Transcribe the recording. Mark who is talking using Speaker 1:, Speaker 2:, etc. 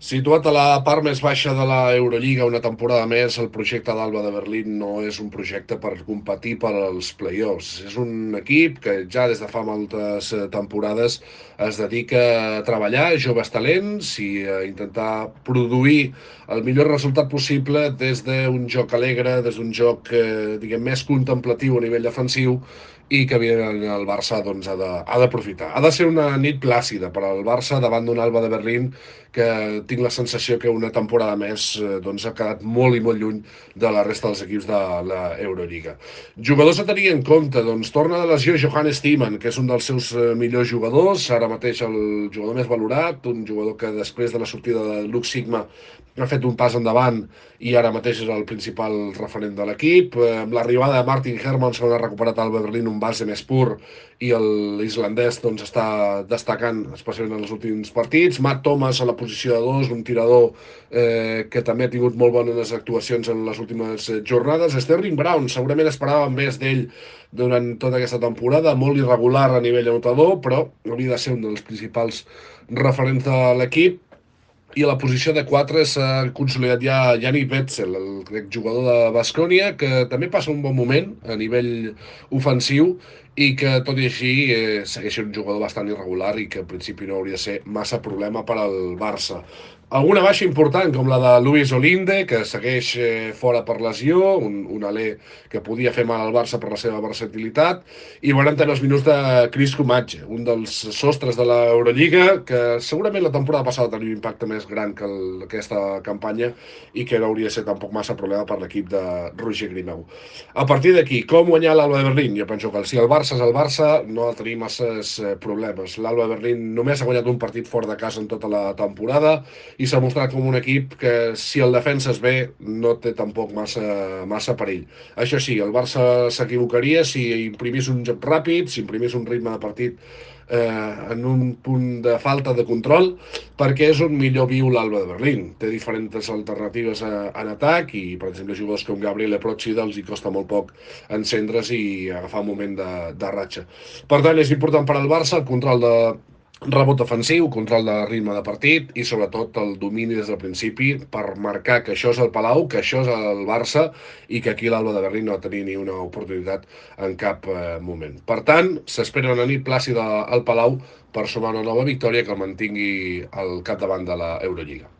Speaker 1: Situat a la part més baixa de la Eurolliga una temporada més, el projecte d'Alba de Berlín no és un projecte per competir per als play-offs. És un equip que ja des de fa moltes eh, temporades es dedica a treballar joves talents i a intentar produir el millor resultat possible des d'un joc alegre, des d'un joc eh, diguem, més contemplatiu a nivell defensiu i que evidentment el Barça doncs, ha d'aprofitar. Ha, ha de ser una nit plàcida per al Barça davant d'un Alba de Berlín que tinc la sensació que una temporada més eh, doncs, ha quedat molt i molt lluny de la resta dels equips de la Eurolliga. Jugadors a tenir en compte, doncs torna de lesió Johannes Thiemann, que és un dels seus eh, millors jugadors, ara mateix el jugador més valorat, un jugador que després de la sortida de Lux Sigma ha fet un pas endavant i ara mateix és el principal referent de l'equip. Eh, amb l'arribada de Martin Hermannsson ha recuperat al Berlín un base més pur i l'islandès doncs, està destacant, especialment en els últims partits. Matt Thomas a la posició de dos, un tirador eh, que també ha tingut molt bones actuacions en les últimes eh, jornades. Sterling Brown, segurament esperàvem més d'ell durant tota aquesta temporada, molt irregular a nivell anotador, però hauria de ser un dels principals referents de l'equip i a la posició de 4 s'ha consolidat ja Yannick Betzel, el jugador de Bascònia, que també passa un bon moment a nivell ofensiu i que, tot i així, eh, segueix un jugador bastant irregular i que, en principi, no hauria de ser massa problema per al Barça. Alguna baixa important, com la de Luis Olinde, que segueix eh, fora per lesió, un, un alè que podia fer mal al Barça per la seva versatilitat, i veurem també els minuts de Chris Comatge, un dels sostres de l'Eurolliga, que segurament la temporada passada tenia un impacte més gran que el, aquesta campanya i que no hauria de ser tampoc massa problema per l'equip de Roger Grimau. A partir d'aquí, com guanyar l'Alba de Berlín? Jo penso que si el Barça és el Barça, no ha tenir masses eh, problemes. L'Alba Berlín només ha guanyat un partit fora de casa en tota la temporada i s'ha mostrat com un equip que si el defenses bé no té tampoc massa, massa perill. Això sí, el Barça s'equivocaria si imprimís un joc ràpid, si imprimís un ritme de partit eh, en un punt de falta de control, perquè és un millor viu l'Alba de Berlín. Té diferents alternatives a, en atac i, per exemple, jugadors com Gabriel Eprochida els hi costa molt poc encendre's i agafar un moment de, de ratxa. Per tant, és important per al Barça el control de, rebot ofensiu, control de ritme de partit i sobretot el domini des del principi per marcar que això és el Palau, que això és el Barça i que aquí l'Alba de Berlín no ha tenir ni una oportunitat en cap eh, moment. Per tant, s'espera una nit plàcida al Palau per sumar una nova victòria que el mantingui al capdavant de la Eurolliga.